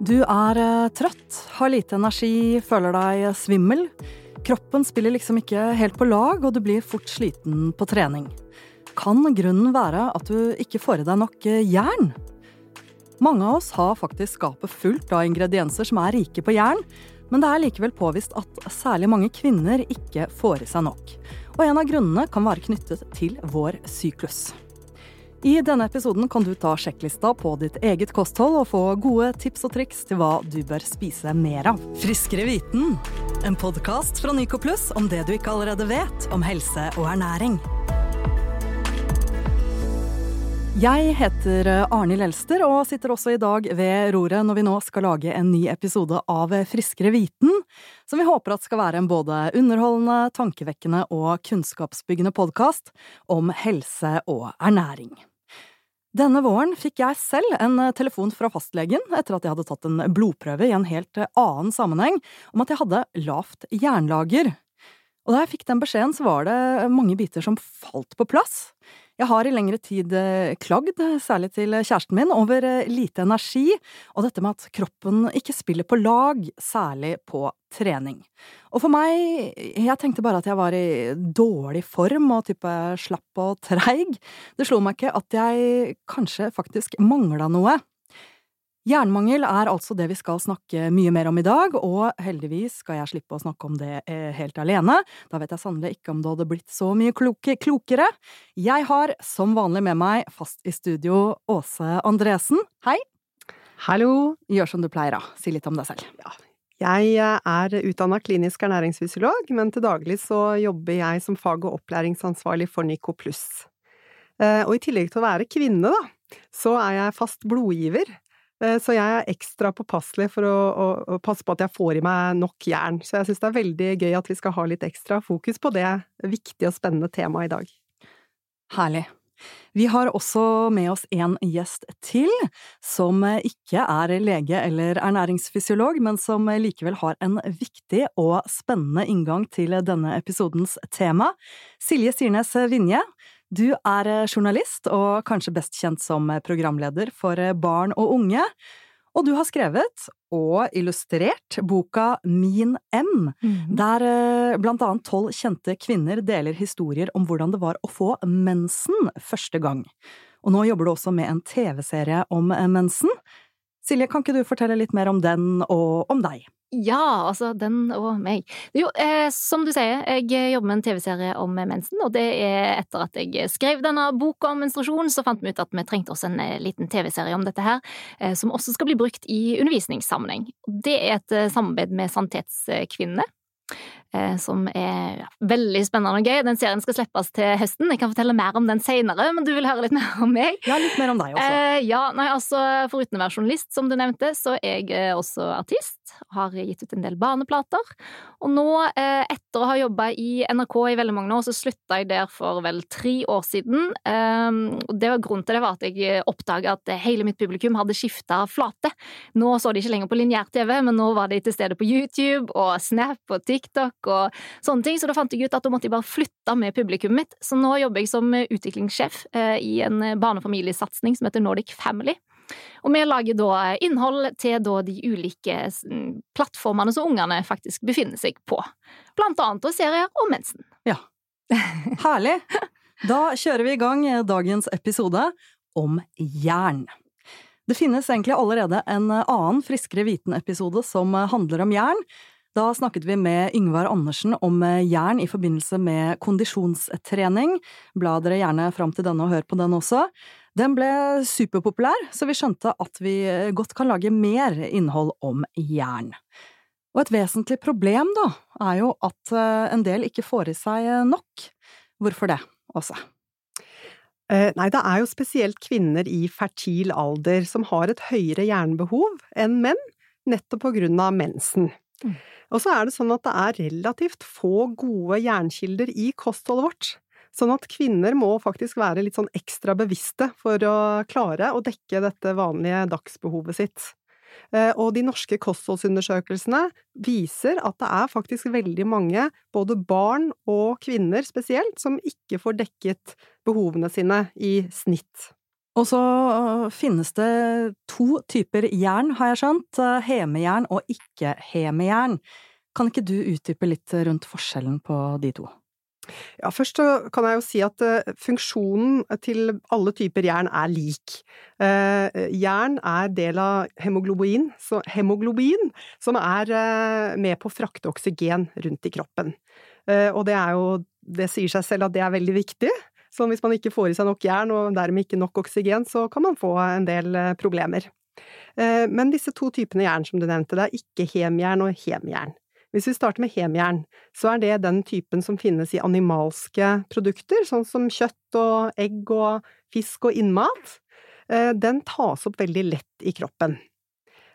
Du er eh, trøtt, har lite energi, føler deg svimmel. Kroppen spiller liksom ikke helt på lag, og du blir fort sliten på trening. Kan grunnen være at du ikke får i deg nok eh, jern? Mange av oss har faktisk skapet fullt av ingredienser som er rike på jern, men det er likevel påvist at særlig mange kvinner ikke får i seg nok. Og en av grunnene kan være knyttet til vår syklus. I denne episoden kan du ta sjekklista på ditt eget kosthold og få gode tips og triks til hva du bør spise mer av. Friskere viten, en podkast fra Nyco Pluss om det du ikke allerede vet om helse og ernæring. Jeg heter Arnhild Elster og sitter også i dag ved roret når vi nå skal lage en ny episode av Friskere viten, som vi håper at skal være en både underholdende, tankevekkende og kunnskapsbyggende podkast om helse og ernæring. Denne våren fikk jeg selv en eh, telefon fra fastlegen etter at jeg hadde tatt en blodprøve i en helt eh, annen sammenheng om at jeg hadde lavt jernlager. Og da jeg fikk den beskjeden, så var det mange biter som falt på plass. Jeg har i lengre tid eh, klagd, særlig til kjæresten min, over lite energi og dette med at kroppen ikke spiller på lag, særlig på trening. Og for meg, jeg tenkte bare at jeg var i dårlig form og type slapp og treig. Det slo meg ikke at jeg kanskje faktisk mangla noe. Jernmangel er altså det vi skal snakke mye mer om i dag, og heldigvis skal jeg slippe å snakke om det eh, helt alene. Da vet jeg sannelig ikke om det hadde blitt så mye kloke, klokere. Jeg har som vanlig med meg fast i studio Åse Andresen. Hei! Hallo! Gjør som du pleier, da. Si litt om deg selv. Ja, jeg eh, er utdanna klinisk ernæringsfysiolog, men til daglig så jobber jeg som fag- og opplæringsansvarlig for Nico Pluss. Eh, og i tillegg til å være kvinne, da, så er jeg fast blodgiver. Eh, så jeg er ekstra påpasselig for å, å, å, passe på at jeg får i meg nok jern. Så jeg syns det er veldig gøy at vi skal ha litt ekstra fokus på det viktige og spennende temaet i dag. Herlig. Vi har også med oss en gjest til, som ikke er lege eller ernæringsfysiolog, men som likevel har en viktig og spennende inngang til denne episodens tema. Silje Sirnes Vinje, du er journalist og kanskje best kjent som programleder for Barn og unge. Og du har skrevet og illustrert boka Min M, mm. der eh, blant annet tolv kjente kvinner deler historier om hvordan det var å få mensen første gang. Og nå jobber du også med en TV-serie om eh, mensen. Silje, kan ikke du fortelle litt mer om den og om deg? Ja, altså den og meg. Jo, eh, som du sier, jeg jobber med en TV-serie om mensen, og det er etter at jeg skrev denne boka om menstruasjon, så fant vi ut at vi trengte oss en eh, liten TV-serie om dette her, eh, som også skal bli brukt i undervisningssammenheng. Det er et eh, samarbeid med Sannhetskvinnene, Eh, som er veldig spennende og gøy. Den serien skal slippes til høsten. Jeg kan fortelle mer om den senere, men du vil høre litt mer om meg? Ja, litt mer om deg også. Eh, ja, nei, altså, Foruten å være journalist, som du nevnte, så er jeg eh, også artist. Har gitt ut en del barneplater. Og nå, eh, etter å ha jobba i NRK i veldig mange år, så slutta jeg der for vel tre år siden. Eh, det var Grunnen til det var at jeg oppdaga at hele mitt publikum hadde skifta flate. Nå så de ikke lenger på lineær-TV, men nå var de til stede på YouTube og Snap og TikTok og sånne ting, så da fant jeg ut at da måtte jeg bare flytte med publikummet mitt. Så nå jobber jeg som utviklingssjef eh, i en barnefamiliesatsing som heter Nordic Family. Og vi lager da innhold til da de ulike plattformene som ungene faktisk befinner seg på. Blant annet serier om mensen. Ja. Herlig! Da kjører vi i gang dagens episode om jern. Det finnes egentlig allerede en annen Friskere viten-episode som handler om jern, da snakket vi med Yngvar Andersen om eh, jern i forbindelse med kondisjonstrening. Bla dere gjerne fram til denne og hør på den også. Den ble superpopulær, så vi skjønte at vi eh, godt kan lage mer innhold om jern. Og et vesentlig problem, da, er jo at eh, en del ikke får i seg nok. Hvorfor det, Åse? Nei, det er jo spesielt kvinner i fertil alder som har et høyere jernbehov enn menn, nettopp på grunn av mensen. Mm. Og så er det sånn at det er relativt få gode jernkilder i kostholdet vårt. Sånn at kvinner må faktisk være litt sånn ekstra bevisste for å klare å dekke dette vanlige dagsbehovet sitt. Eh, og de norske kostholdsundersøkelsene viser at det er faktisk veldig mange, både barn og kvinner spesielt, som ikke får dekket behovene sine i snitt. Og så finnes det to typer jern, har jeg skjønt. Hemejern og ikke-hemejern. Kan ikke du utdype litt rundt forskjellen på de to? Ja, først kan jeg jo si at uh, funksjonen til alle typer jern er lik. Uh, jern er del av hemoglobin, så hemoglobin, som er uh, med på å frakte oksygen rundt i kroppen. og det er jo Det sier seg selv at det er veldig viktig. Så hvis man ikke får i seg nok jern, og dermed ikke nok oksygen, så kan man få en del problemer. Men disse to typene jern som du nevnte, det er ikke hemjern og hemjern. Hvis vi starter med hemjern, så er det den typen som finnes i animalske produkter, sånn som kjøtt og egg og fisk og innmat. Eh, den tas opp veldig lett i kroppen.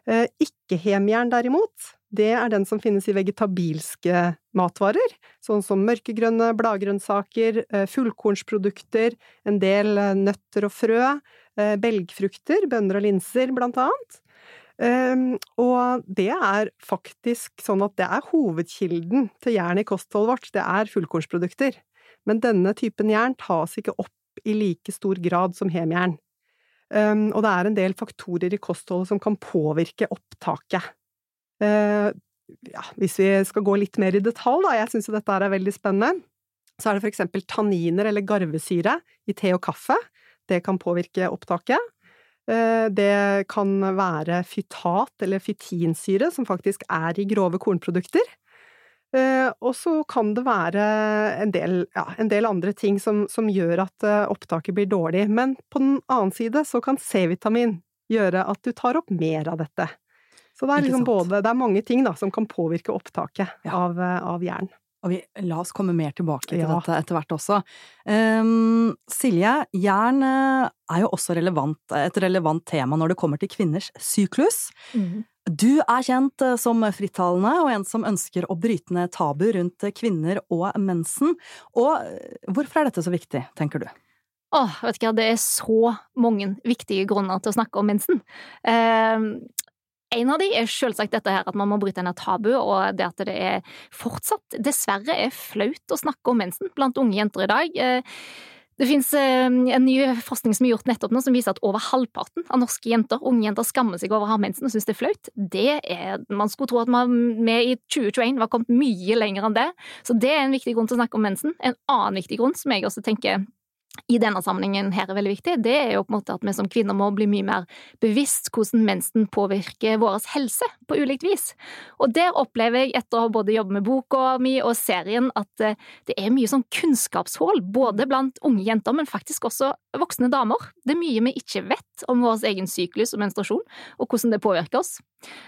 Eh, ikke-hemjern derimot, det er den som finnes i vegetabilske matvarer, sånn som mørkegrønne bladgrønnsaker, eh, fullkornsprodukter, en del nøtter og frø, belgfrukter, bønner og linser, blant annet. Um, og det er faktisk sånn at det er hovedkilden til jern i kostholdet vårt, det er fullkornsprodukter. Men denne typen jern tas ikke opp i like stor grad som hemjern. Um, og det er en del faktorer i kostholdet som kan påvirke opptaket. Uh, ja, hvis vi skal gå litt mer i detalj, da, jeg syns jo dette er veldig spennende, så er det for eksempel tanniner eller garvesyre i te og kaffe. Det kan påvirke opptaket. Eh, det kan være fytat eller fytinsyre, som faktisk er i grove kornprodukter. Eh, og så kan det være en del, ja, en del andre ting som, som, gjør at eh, opptaket blir dårlig. Men på den annen side så kan C-vitamin gjøre at du tar opp mer av dette. Så det er liksom både Det er mange ting da som kan påvirke opptaket ja. av, av jern. Og vi, la oss komme mer tilbake til ja. dette etter hvert også. Um, Silje, jern eh, er jo også relevant, et relevant tema når det kommer til kvinners syklus. Mm. Du er kjent eh, som frittalende og en som ønsker å bryte ned tabu rundt kvinner og mensen. Og eh, hvorfor er dette så viktig, tenker du? Åh, vet ikke, Det er så mange viktige grunner til å snakke om mensen. Eh, en av de er selvsagt dette her at man må bryte ned tabu, og det at det er fortsatt, dessverre, er flaut å snakke om mensen blant unge jenter i dag. Eh, det finnes eh, en ny forskning som er gjort nettopp nå, som viser at over halvparten av norske jenter, unge jenter skammer seg over å ha mensen og syns det er flaut. Det er, Man skulle tro at vi i 2021 var kommet mye lenger enn det. Så det er en viktig grunn til å snakke om mensen. En annen viktig grunn som jeg også tenker i denne sammenhengen her er veldig viktig, det er jo på en måte at vi som kvinner må bli mye mer bevisst hvordan mensen påvirker vår helse på ulikt vis. Og der opplever jeg, etter å både jobbe med boka mi og serien, at eh, det er mye sånn kunnskapshull, både blant unge jenter, men faktisk også voksne damer. Det er mye vi ikke vet om vår egen syklus og menstruasjon, og hvordan det påvirker oss.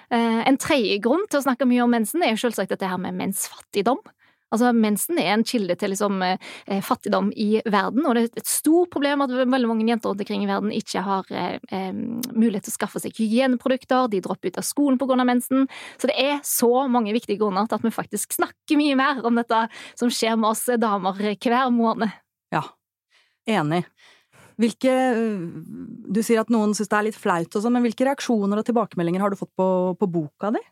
Eh, en tredje grunn til å snakke mye om mensen er jo selvsagt dette her med mensfattigdom. Altså, mensen er en kilde til liksom, eh, fattigdom i verden, og det er et stort problem at veldig mange jenter rundt omkring i verden ikke har eh, eh, mulighet til å skaffe seg hygieneprodukter, de dropper ut av skolen pga. Mensen. Så det er så mange viktige grunner til at vi faktisk snakker mye mer om dette som skjer med oss damer hver måned. Ja, enig. Hvilke Du sier at noen syns det er litt flaut og sånn, men hvilke reaksjoner og tilbakemeldinger har du fått på, på boka di?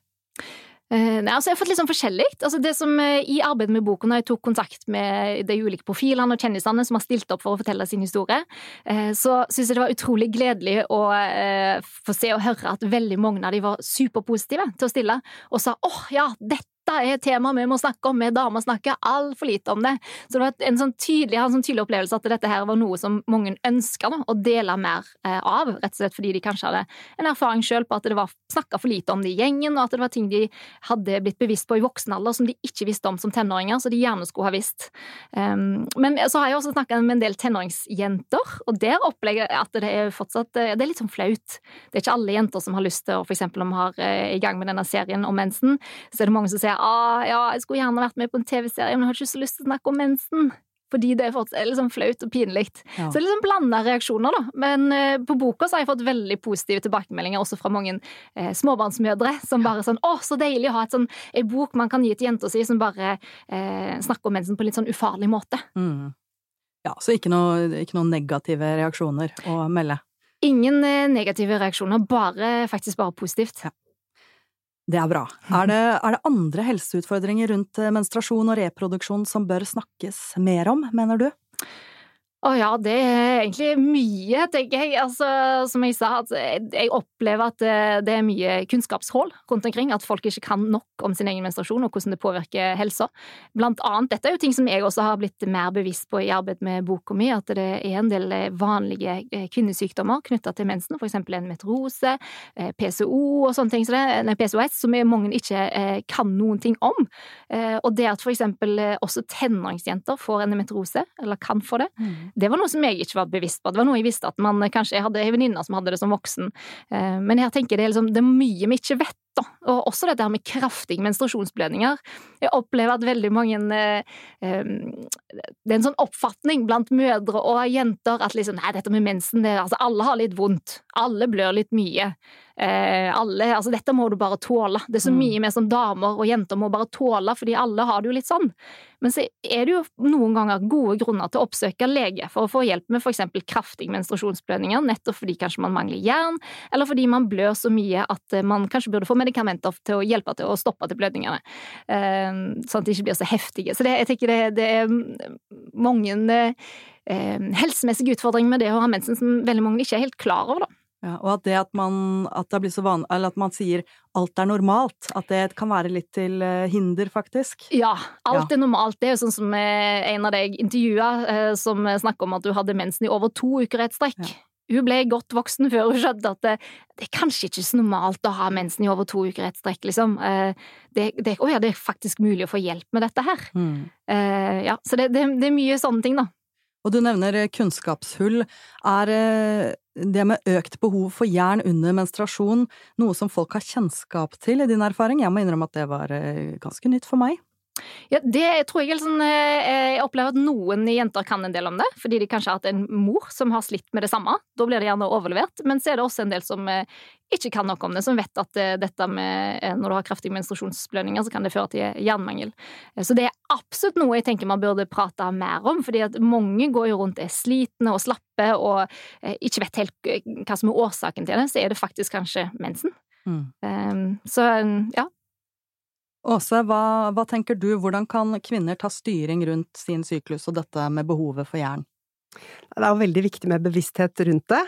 Uh, nei, altså Jeg har fått litt sånn forskjellig. Altså det som uh, I arbeidet med boken når jeg tok kontakt med de ulike profilene og kjendisene som har stilt opp for å fortelle sin historie, uh, så syns jeg det var utrolig gledelig å få se og høre at veldig mange av de var superpositive til å stille, og sa åh, oh, ja, dette dette er et tema vi må snakke om, vi damer snakker altfor lite om det. Så det var en sånn tydelig, en sånn tydelig opplevelse at dette her var noe som mange ønska å dele mer eh, av, rett og slett fordi de kanskje hadde en erfaring sjøl på at det var snakka for lite om det i gjengen, og at det var ting de hadde blitt bevisst på i voksen alder som de ikke visste om som tenåringer, så de gjerne skulle ha visst. Um, men så har jeg også snakka med en del tenåringsjenter, og der opplegger jeg at det er fortsatt det er litt sånn flaut. Det er ikke alle jenter som har lyst til, å, for eksempel om vi har eh, i gang med denne serien om mensen, så er det mange som sier ah, ja, jeg skulle gjerne vært med på en TV-serie, men jeg har ikke så lyst til å snakke om mensen. Fordi det er fortsatt liksom flaut og pinlig. Ja. Så det er liksom blanda reaksjoner, da. Men eh, på boka så har jeg fått veldig positive tilbakemeldinger også fra mange eh, småbarnsmødre som bare sånn 'Å, så deilig å ha et sånn, en bok man kan gi til jenta si som bare eh, snakker om mensen på en litt sånn ufarlig måte'. Mm. Ja, så ikke noen negative reaksjoner å melde? Ingen eh, negative reaksjoner, bare, faktisk bare positivt. Ja. Det er bra. Er det, er det, andre helseutfordringer rundt eh, menstruasjon og reproduksjon som bør snakkes mer om, mener du? Å ja, det er egentlig mye, tenker jeg. Altså, som jeg sa, jeg opplever at det er mye kunnskapshull rundt omkring. At folk ikke kan nok om sin egen menstruasjon og hvordan det påvirker helsa. Blant annet, dette er jo ting som jeg også har blitt mer bevisst på i arbeid med boka mi, at det er en del vanlige eh, kvinnesykdommer knytta til mensen, for eksempel en eh, PCO og sånne ting, så det, nei, PCOS, som mange ikke eh, kan noen ting om. Og det at for eksempel også tenåringsjenter får en meteorose, eller kan få det, mm det var noe som jeg ikke var bevisst på. Det var noe jeg visste at man kanskje Jeg hadde ei venninne som hadde det som voksen. Eh, men jeg tenker det er, liksom, det er mye vi ikke vet, da. Og også dette her med kraftige menstruasjonsblødninger. Jeg opplever at veldig mange eh, eh, Det er en sånn oppfatning blant mødre og jenter at liksom Nei, dette med mensen, det, altså alle har litt vondt. Alle blør litt mye. alle, altså dette må du bare tåle. Det er så mm. mye vi som damer og jenter må bare tåle, fordi alle har det jo litt sånn. Men så er det jo noen ganger gode grunner til å oppsøke lege for å få hjelp med f.eks. kraftige menstruasjonsblødninger, nettopp fordi kanskje man mangler jern, eller fordi man blør så mye at man kanskje burde få medikamenter til å hjelpe til å stoppe til blødningene, ehm, sånn at de ikke blir så heftige. Så det, jeg tenker det, det er mange eh, helsemessige utfordringer med det å ha mensen som veldig mange ikke er helt klar over, da. Ja, og at det at man, at det blir så vanlig, eller at man sier alt er normalt, at det kan være litt til eh, hinder, faktisk. Ja, alt ja. er normalt. Det er jo sånn som eh, en av deg intervjua, eh, som snakker om at du hadde mensen i over to uker i et strekk. Ja. Hun ble godt voksen før hun skjønte at det, det, er kanskje ikke så normalt å ha mensen i over to uker i et strekk, liksom. Det, det, å ja, det er faktisk mulig å få hjelp med dette her. Mm. Ja, så det, det, er mye sånne ting, da. Og du nevner kunnskapshull. Er det med økt behov for jern under menstruasjon noe som folk har kjennskap til i din erfaring? Jeg må innrømme at det var eh, ganske nytt for meg. Ja, det tror jeg liksom Jeg opplever at noen jenter kan en del om det, fordi de kanskje har hatt en mor som har slitt med det samme. Da blir det gjerne overlevert. Men så er det også en del som eh, ikke kan noe om det, som vet at dette med når du har kraftige menstruasjonsblødninger, så kan det føre til jernmangel. Så det er absolutt noe jeg tenker man burde prate mer om, fordi at mange går jo rundt er slitne og slappe og ikke vet helt hva som er årsaken til det. Så er det faktisk kanskje mensen. Mm. Ehm, så ja, Åse, hva, hva, tenker du, hvordan kan kvinner ta styring rundt sin syklus og dette med behovet for jern? Det er jo veldig viktig med bevissthet rundt det.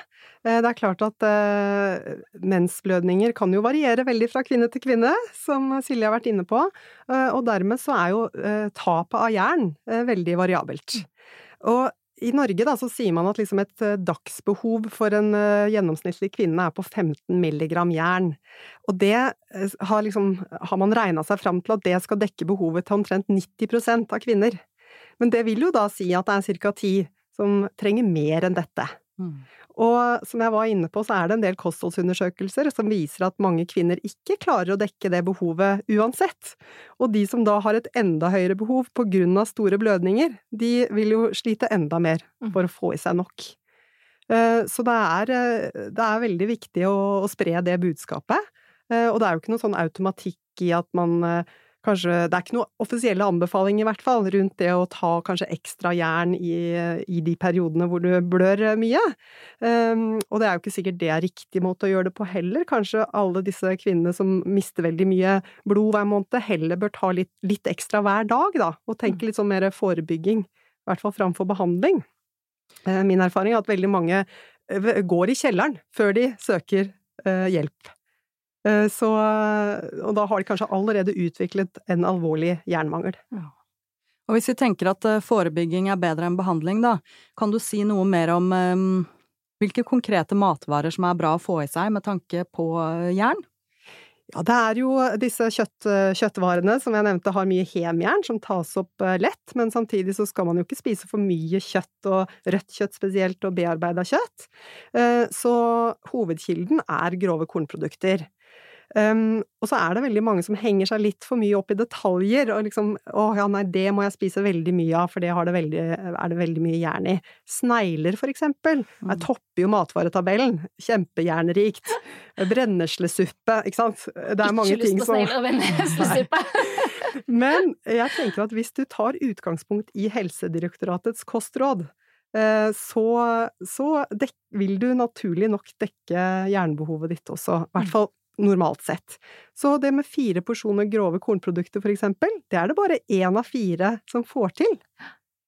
Eh, det er klart at eh, mensblødninger kan jo variere veldig fra kvinne til kvinne, som Silje har vært inne på, eh, og dermed så er jo tapet av jern veldig variabelt. Og i Norge da, så sier man at liksom et eh, dagsbehov for en uh, gjennomsnittlig kvinne er på 15 milligram jern. Og det uh, har, liksom, har man regna seg fram til at det skal dekke behovet til omtrent 90% av kvinner. Men det vil jo da si at det er ca. 10 som trenger mer enn dette. Mm. Og som jeg var inne på, så er det en del kostholdsundersøkelser som viser at mange kvinner ikke klarer å dekke det behovet uansett. Og de som da har et enda høyere behov på grunn av store blødninger, de vil jo slite enda mer mm. for å få i seg nok. Eh, så det er, eh, det er veldig viktig å, å spre det budskapet. Eh, og det er jo ikke noen sånn automatikk i at man kanskje Det er ikke noen offisielle anbefaling, i hvert fall, rundt det å ta kanskje ekstra jern i, i de periodene hvor du blør mye. Um, og det er jo ikke sikkert det er riktig måte å gjøre det på heller. Kanskje alle disse kvinnene som mister veldig mye blod hver måned, heller bør ta litt, litt ekstra hver dag, da, og tenke litt sånn mer forebygging. I hvert fall framfor behandling. Uh, min erfaring er at veldig mange eh, går i kjelleren før de søker uh, hjelp. Eh, så, og da har de kanskje allerede utviklet en alvorlig jernmangel. Ja. Og hvis vi tenker at eh, forebygging er bedre enn behandling, da, kan du si noe mer om um, hvilke konkrete matvarer som er bra å få i seg med tanke på jern? Ja, det er jo disse kjøtt, kjøttvarene som jeg nevnte har mye hemjern, som tas opp lett, men samtidig så skal man jo ikke spise for mye kjøtt, og rødt kjøtt spesielt, og bearbeida kjøtt. Så hovedkilden er grove kornprodukter. Um, og så er det veldig mange som henger seg litt for mye opp i detaljer, og liksom 'Å ja, nei, det må jeg spise veldig mye av, for det, det veldig, er det veldig mye jern i'. Snegler, for eksempel, Jeg er topper jo matvaretabellen. Kjempejernrikt. Brenneslesuppe, ikke sant. Det er mange ting som Ikke lyst på snegler og Men jeg tenker at hvis du tar utgangspunkt i Helsedirektoratets kostråd, eh, så, så dek, vil du naturlig nok dekke jernbehovet ditt også. I hvert mm. fall normalt sett. Så det med fire porsjoner grove kornprodukter, for eksempel, det er det bare én av fire som får til.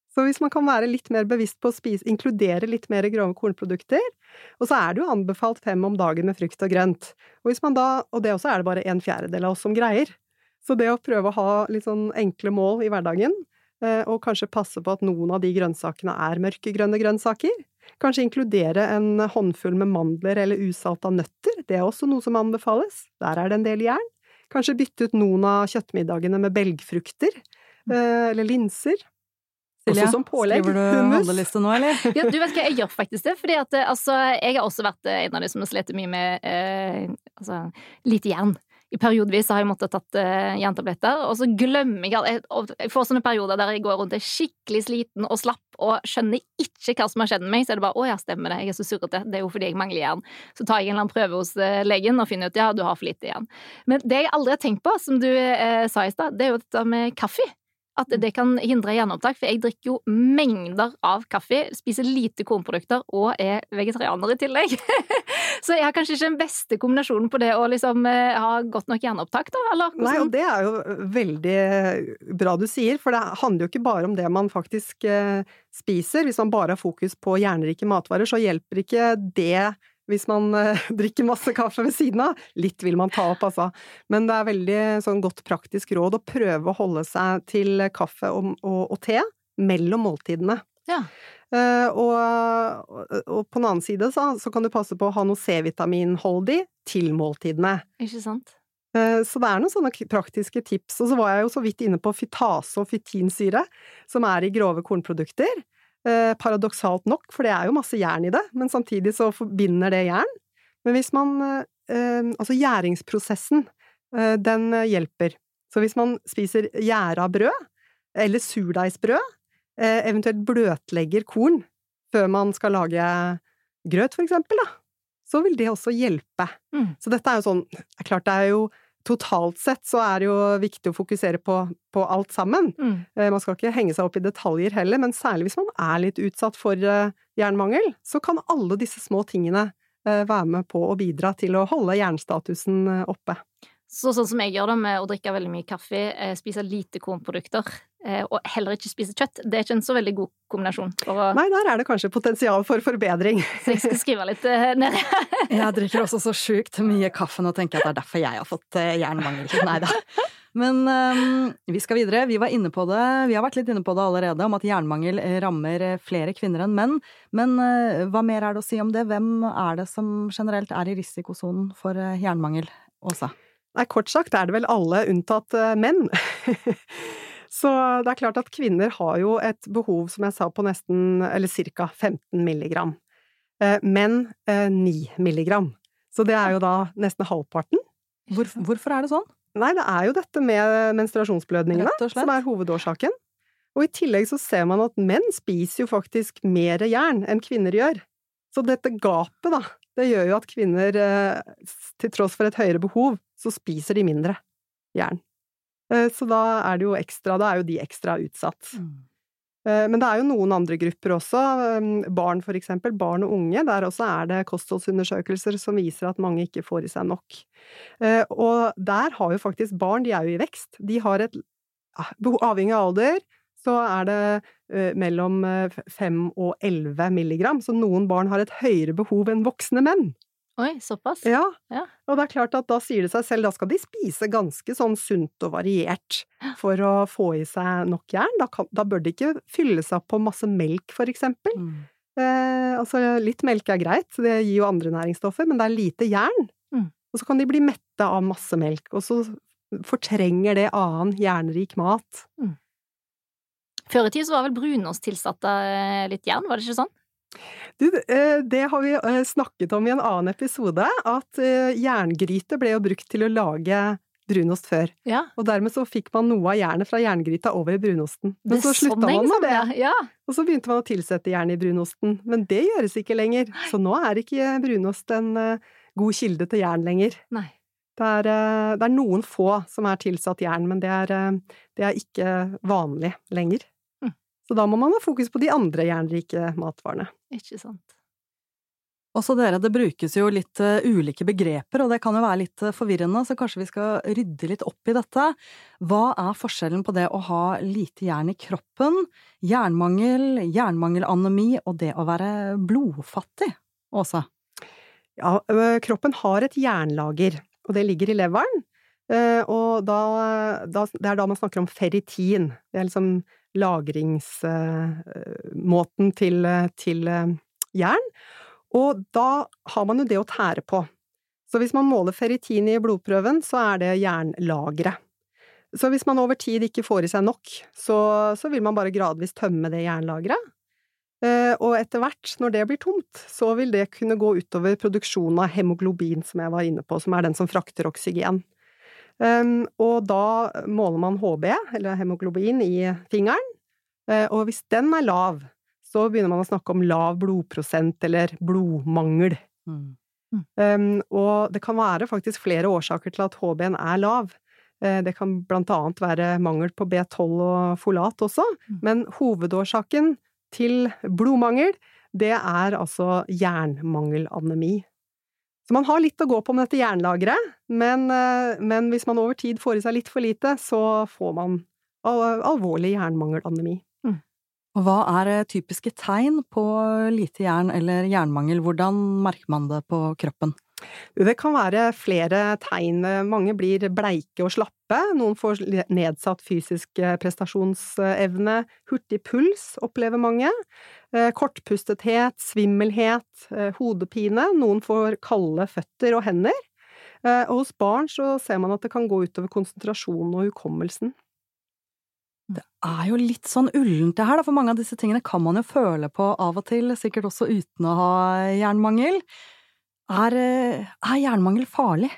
Så hvis man kan være litt mer bevisst på å spise, inkludere litt mer grove kornprodukter, og så er det jo anbefalt fem om dagen med frukt og grønt, og hvis man da, og det også er det bare en fjerdedel av oss som greier, så det å prøve å ha litt sånn enkle mål i hverdagen, og kanskje passe på at noen av de grønnsakene er mørkegrønne grønnsaker, kanskje inkludere en håndfull med mandler eller usalta nøtter, det er også noe som anbefales, der er det en del jern, kanskje bytte ut noen av kjøttmiddagene med belgfrukter, eh, eller linser, Silje, også som pålegg. skriver du handleliste nå, eller? Ja, du vet hva, jeg gjør faktisk det. fordi at altså, jeg har også vært en av de som har slitt mye med eh, altså, lite jern. I periodevis har jeg måttet tatt uh, jerntabletter, og så glemmer jeg at Jeg, jeg får sånne perioder der jeg går rundt er skikkelig sliten og slapp og skjønner ikke hva som har skjedd med meg. Så er det bare 'å ja, stemmer det, jeg er så surrete', det er jo fordi jeg mangler jern. Så tar jeg en eller annen prøve hos uh, legen og finner ut 'ja, du har for lite jern'. Men det jeg aldri har tenkt på, som du uh, sa i stad, det er jo dette med kaffe. At det kan hindre gjenopptak, for jeg drikker jo mengder av kaffe, spiser lite kornprodukter og er vegetarianer i tillegg. Så jeg har kanskje ikke den beste kombinasjonen på det å liksom eh, ha godt nok hjerneopptak, da, eller? Nei, og det er jo veldig bra du sier, for det handler jo ikke bare om det man faktisk eh, spiser. Hvis man bare har fokus på hjernerike matvarer, så hjelper ikke det hvis man eh, drikker masse kaffe ved siden av. Litt vil man ta opp, altså. Men det er veldig sånn godt praktisk råd å prøve å holde seg til kaffe og, og, og te mellom måltidene. Ja. Uh, og, og på den annen side så, så kan du passe på å ha noe C-vitaminholdig til måltidene. Ikke sant? Uh, Så det er noen sånne praktiske tips. Og så var jeg jo så vidt inne på fytase og fytinsyre, som er i grove kornprodukter. Uh, Paradoksalt nok, for det er jo masse jern i det, men samtidig så forbinder det jern. Men hvis man Altså gjæringsprosessen, den hjelper. Så hvis man spiser gjæra brød, eller surdeigsbrød, eventuelt bløtlegger korn før man skal lage grøt, for eksempel, da, så vil det også hjelpe. Mm. Så dette er jo sånn Det er klart det er jo Totalt sett så er det jo viktig å fokusere på, på alt sammen. Mm. Eh, Man skal ikke henge seg opp i detaljer heller, men særlig hvis man er litt utsatt for eh, jernmangel, så kan alle disse små tingene eh, være med på å bidra til å holde jernstatusen eh, oppe. Så sånn som jeg gjør det med å drikke veldig mye kaffe, eh, spise lite kornprodukter, eh, og heller ikke spise kjøtt, det er ikke en så veldig god kombinasjon. Nei, der er det kanskje potensial for forbedring. så jeg skal skrive litt eh, ned. Jeg drikker også så sjukt mye kaffe nå, tenker jeg at det er derfor jeg har fått jernmangel. Nei da. Men um, vi skal videre. Vi var inne på det, vi har vært litt inne på det allerede, om at jernmangel rammer flere kvinner enn menn. Men uh, hva mer er det å si om det? Hvem er det som generelt er i risikosonen for jernmangel, Åsa? Nei, kort sagt er det vel alle unntatt eh, menn. Så det er klart at kvinner har jo et behov, som jeg sa, på nesten, eller ca. 15 milligram. Eh, Menn eh, 9 milligram. Så det er jo da nesten halvparten. Hvorfor, hvorfor er det sånn? Nei, det er jo dette med menstruasjonsblødningene som er hovedårsaken. Og i tillegg så ser man at menn spiser jo faktisk mer jern enn kvinner gjør. Så dette gapet, da, det gjør jo at kvinner, eh, til tross for et høyere behov, så spiser de mindre jern. Eh, Så da er det jo ekstra, da er jo de ekstra utsatt. Eh, Men det er jo noen andre grupper også, eh, barn for eksempel, barn og unge, der også er det kostholdsundersøkelser som viser at mange ikke får i seg nok. Eh, Og der har jo faktisk barn, de er jo i vekst, de har et, ja, avhengig av alder, så er det mellom eh, 5 og 11 milligram, så noen barn har et høyere behov enn voksne menn. Oi, såpass? Ja, Ja. og det er klart at da sier det seg selv, da skal de spise ganske sånn sunt og variert for å få i seg nok jern. Da, kan, da bør de ikke fylle seg på masse melk, for eksempel. Mm. Eh, altså, litt melk er greit, det gir jo andre næringsstoffer, men det er lite jern. Mm. Og så kan de bli mette av masse melk, og så fortrenger det annen jernrik mat. Før i tid så var vel brunost tilsatt eh, litt jern, var det ikke sånn? Du, eh, det har vi eh, snakket om i en annen episode, at eh, jerngryte ble jo brukt til å lage brunost før. Ja. Og dermed så fikk man noe av jernet fra jerngryta over i brunosten. Men så slutta sånn man med det, Ja. og så begynte man å tilsette jern i brunosten. Men det gjøres ikke lenger, så nå er ikke brunost en god kilde til jern lenger. Nei. Det er, det er noen få som er tilsatt jern, men det er, det er ikke vanlig lenger. Så da må man ha fokus på de andre jernrike matvarene. Ikke sant. Også dere, det brukes jo litt uh, ulike begreper, og det kan jo være litt uh, forvirrende, så kanskje vi skal rydde litt opp i dette. Hva er forskjellen på det å ha lite jern i kroppen, jernmangel, jernmangelanemi og det å være blodfattig? Åse? Ja, kroppen har et jernlager, og det ligger i leveren. Og da, da, det er da man snakker om ferritin. Det er liksom lagringsmåten til, til jern. Og da har man jo det å tære på. Så hvis man måler ferritin i blodprøven, så er det jernlageret. Så hvis man over tid ikke får i seg nok, så, så vil man bare gradvis tømme det jernlageret. Eh, og etter hvert, når det blir tomt, så vil det kunne gå utover produksjonen av hemoglobin, som jeg var inne på, som er den som frakter oksygen. Um, og da måler man HB, eller hemoglobin, i fingeren, uh, og hvis den er lav, så begynner man å snakke om lav blodprosent eller blodmangel. Mm. Um, og det kan være faktisk flere årsaker til at HB-en er lav. Uh, det kan blant annet være mangel på B12 og folat også, mm. men hovedårsaken til blodmangel, det er altså jernmangelanemi. Så man har litt å gå på med dette jernlageret, men, uh, men hvis man over tid får i seg litt for lite, så får man alvorlig jernmangelanemi. Og hva er eh, typiske tegn på lite jern eller jernmangel, hvordan merker man det på kroppen? Det kan være flere tegn. Mange blir bleike og slappe, noen får nedsatt fysisk eh, prestasjonsevne, hurtig puls opplever mange, eh, kortpustethet, svimmelhet, hodepine, noen får kalde føtter og hender. Og hos barn så ser man at det kan gå utover konsentrasjonen og hukommelsen. Det er jo litt sånn ullent det her, da, for mange av disse tingene kan man jo føle på av og til, sikkert også uten å ha jernmangel. Er, eh, er jernmangel farlig?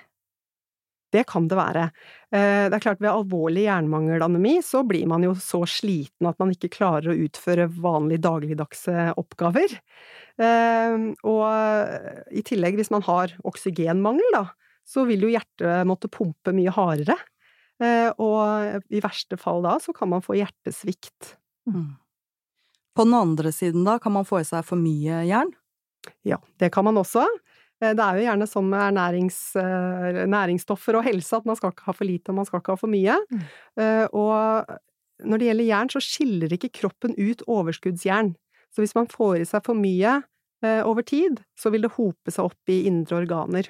Det kan det være. Eh, det er klart Ved alvorlig jernmangelanemi så blir man jo så sliten at man ikke klarer å utføre vanlige dagligdagse oppgaver. Eh, og i tillegg, hvis man har oksygenmangel, da, så vil jo hjertet måtte pumpe mye hardere. Og i verste fall da så kan man få hjertesvikt. Mm. På den andre siden da, kan man få i seg for mye jern? Ja, det kan man også. Eh, det er jo gjerne sånn med ernærings, eh, næringsstoffer og helse at man skal ikke ha for lite og man skal ikke ha for mye. Mm. Og når det gjelder jern, så skiller ikke kroppen ut overskuddsjern. Så hvis man får i seg for mye over tid, så vil det hope seg opp i indre organer.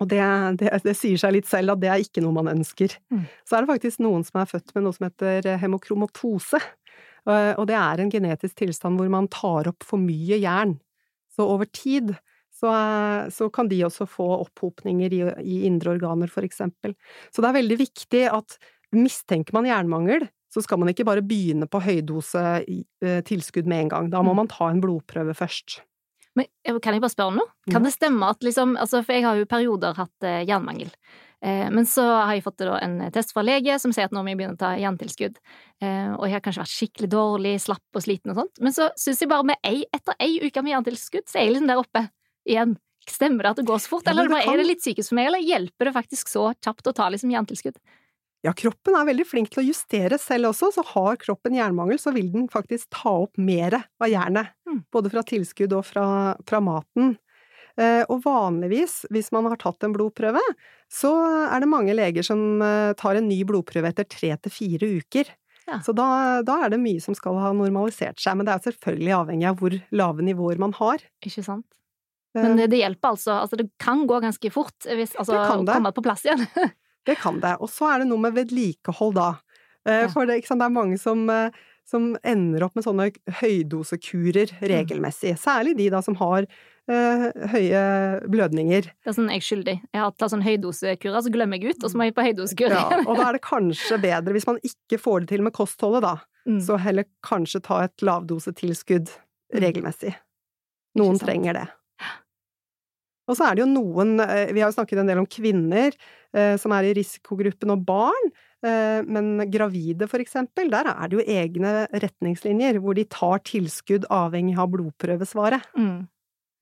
Og det, det, det, sier seg litt selv at det er ikke noe man ønsker. Mm. Så er det faktisk noen som er født med noe som heter hemokromatose. Og det er en genetisk tilstand hvor man tar opp for mye jern. Så over tid så, så kan de også få opphopninger i, i, indre organer, for eksempel. Så det er veldig viktig at mistenker man jernmangel, så skal man ikke bare begynne på høydose eh, tilskudd med en gang. Da må mm. man ta en blodprøve først. Men kan jeg bare spørre om noe? Kan det stemme at liksom altså For jeg har jo perioder hatt eh, jernmangel. Eh, men så har jeg fått en test fra lege som sier at nå må jeg begynne å ta jerntilskudd. Eh, og jeg har kanskje vært skikkelig dårlig, slapp og sliten og sånt. Men så syns jeg bare med ei, etter ei uke med jerntilskudd, så er jeg liksom der oppe igjen. Stemmer det at det går så fort, eller det kan... er det litt psykisk for meg, eller hjelper det faktisk så kjapt å ta liksom jerntilskudd? Ja, kroppen er veldig flink til å justere selv også, så har kroppen jernmangel, så vil den faktisk ta opp mer av jernet. Mm. Både fra tilskudd og fra, fra maten. Eh, og vanligvis, hvis man har tatt en blodprøve, så er det mange leger som eh, tar en ny blodprøve etter tre til fire uker. Ja. Så da, da, er det mye som skal ha normalisert seg, men det er selvfølgelig avhengig av hvor lave nivåer man har. Ikke sant. Men det, det hjelper altså, altså det kan gå ganske fort hvis, altså, å komme på plass igjen. Det kan det. Og så er det noe med vedlikehold, da. Eh, for det, det, er mange som, eh, som, ender opp med sånne høydosekurer mm. regelmessig. Særlig de da som har uh, høye blødninger. Det er sånn jeg er skyldig. Jeg har tatt sånn høydosekurer, så glemmer jeg ut, og så må jeg på høydosekur. Ja, og da er det kanskje bedre, hvis man ikke får det til med kostholdet, da, mm. så heller kanskje ta et lavdosetilskudd mm. regelmessig. Noen trenger det. Og så er det jo noen eh, Vi har jo snakket en del om kvinner eh, som er i risikogruppen, og barn. Eh, men gravide, for eksempel, der er det jo egne retningslinjer hvor de tar tilskudd avhengig av blodprøvesvaret. Mm.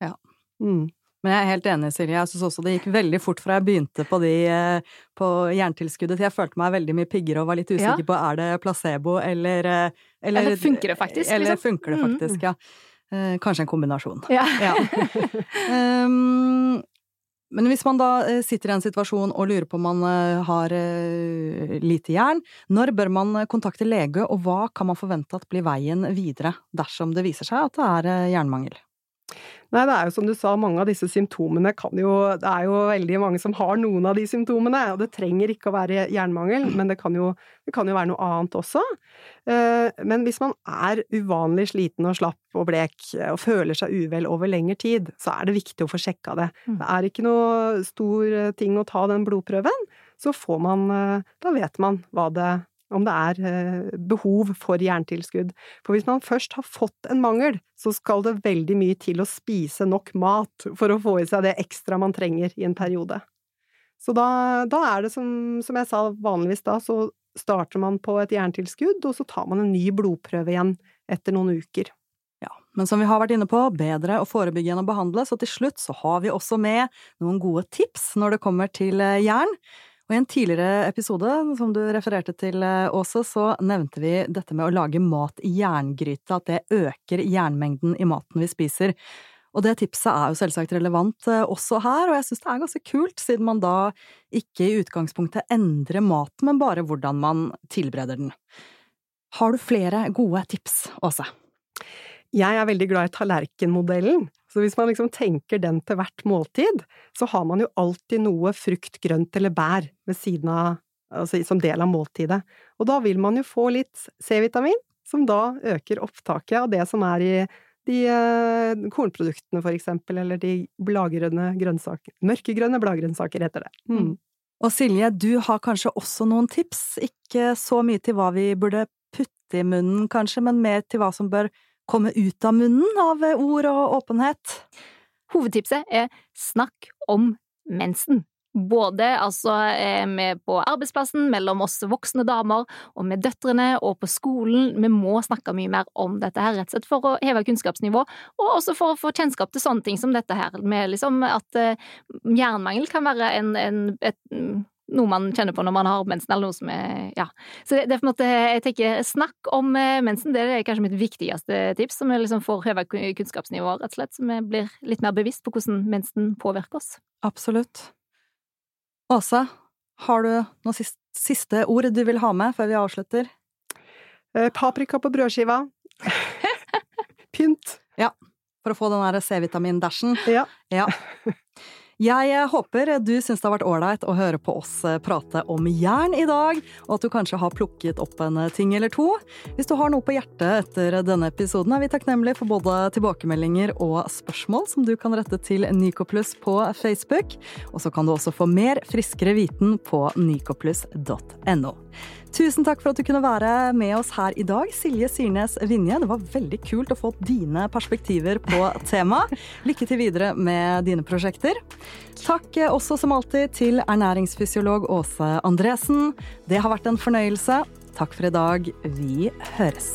Ja. Mm. Men jeg er helt enig, Silje. Jeg syns også det gikk veldig fort fra jeg begynte på, de, på jerntilskuddet til jeg følte meg veldig mye piggere og var litt usikker ja. på er det placebo eller, eller Eller funker det faktisk? Eller liksom? funker det mm. faktisk, mm. ja. Eh, kanskje en kombinasjon. Ja. Ja. um, men hvis man da eh, sitter i en situasjon og lurer på om man eh, har lite jern, når bør man kontakte lege, og hva kan man forvente at blir veien videre dersom det viser seg at det er jernmangel? Nei, det er jo som du sa, mange av disse symptomene kan jo Det er jo veldig mange som har noen av de symptomene, og det trenger ikke å være jernmangel, men det kan jo, det kan jo være noe annet også. Eh, men hvis man er uvanlig sliten og slapp og blek og føler seg uvel over lengre tid, så er det viktig å få sjekka det. Mm. Det er ikke noe stor ting å ta den blodprøven, så får man eh, Da vet man hva det om det er eh, behov for jerntilskudd. For hvis man først har fått en mangel, så skal det veldig mye til å spise nok mat for å få i seg det ekstra man trenger i en periode. Så da, da er det som, som, jeg sa vanligvis da, så starter man på et jerntilskudd, og så tar man en ny blodprøve igjen etter noen uker. Ja, men som vi har vært inne på, bedre å forebygge enn å behandle, så til slutt så har vi også med noen gode tips når det kommer til eh, jern. Og i en tidligere episode, som du refererte til, eh, Åse, så nevnte vi dette med å lage mat i jerngryte, at det øker jernmengden i maten vi spiser. Og det tipset er jo selvsagt relevant eh, også her, og jeg synes det er ganske kult, siden man da ikke i utgangspunktet endrer maten, men bare hvordan man tilbereder den. Har du flere gode tips, Åse? Jeg er veldig glad i tallerkenmodellen, så hvis man liksom tenker den til hvert måltid, så har man jo alltid noe frukt, grønt eller bær ved siden av, altså som del av måltidet. Og da vil man jo få litt C-vitamin, som da øker opptaket av det som er i de eh, kornproduktene, for eksempel, eller de bladgrønne grønnsaker Mørkegrønne bladgrønnsaker heter det. Mm. Og Silje, du har kanskje også noen tips, ikke så mye til hva vi burde putte i munnen, kanskje, men mer til hva som bør komme ut av munnen av ord og åpenhet? Hovedtipset er snakk om mensen. Både altså eh, på arbeidsplassen, mellom oss voksne damer, og med døtrene, og på skolen. Vi må snakke mye mer om dette her, rett og slett for å heve kunnskapsnivå, og også for å få kjennskap til sånne ting som dette her, med liksom at uh, jernmangel kan være en, en, et noe man kjenner på når man har mensen, eller noe som er Ja. Så det, det, er på en måte Jeg tenker snakk om eh, mensen, det er kanskje mitt viktigste tips, som vi liksom får høyere kunnskapsnivå, rett og slett, så vi blir litt mer bevisst på hvordan mensen påvirker oss. Absolutt. Åse, har du noen siste, siste ord du vil ha med før vi avslutter? Eh, paprika på brødskiva. Pynt. Ja. For å få den der C-vitamin-dæsjen. Ja. ja. Jeg eh, håper du syns det har vært ålreit å høre på oss eh, prate om jern i dag, og at du kanskje har plukket opp en eh, ting eller to. Hvis du har noe på hjertet etter denne episoden, er vi takknemlige for både tilbakemeldinger og spørsmål som du kan rette til Nycoplus på Facebook. Og så kan du også få mer friskere viten på nycoplus.no. Tusen takk for at du kunne være med oss her i dag, Silje Sirnes Vinje. Det var veldig kult å få dine perspektiver på temaet. Lykke til videre med dine prosjekter. Takk også som alltid til ernæringsfysiolog Åse Andresen. Det har vært en fornøyelse. Takk for i dag. Vi høres.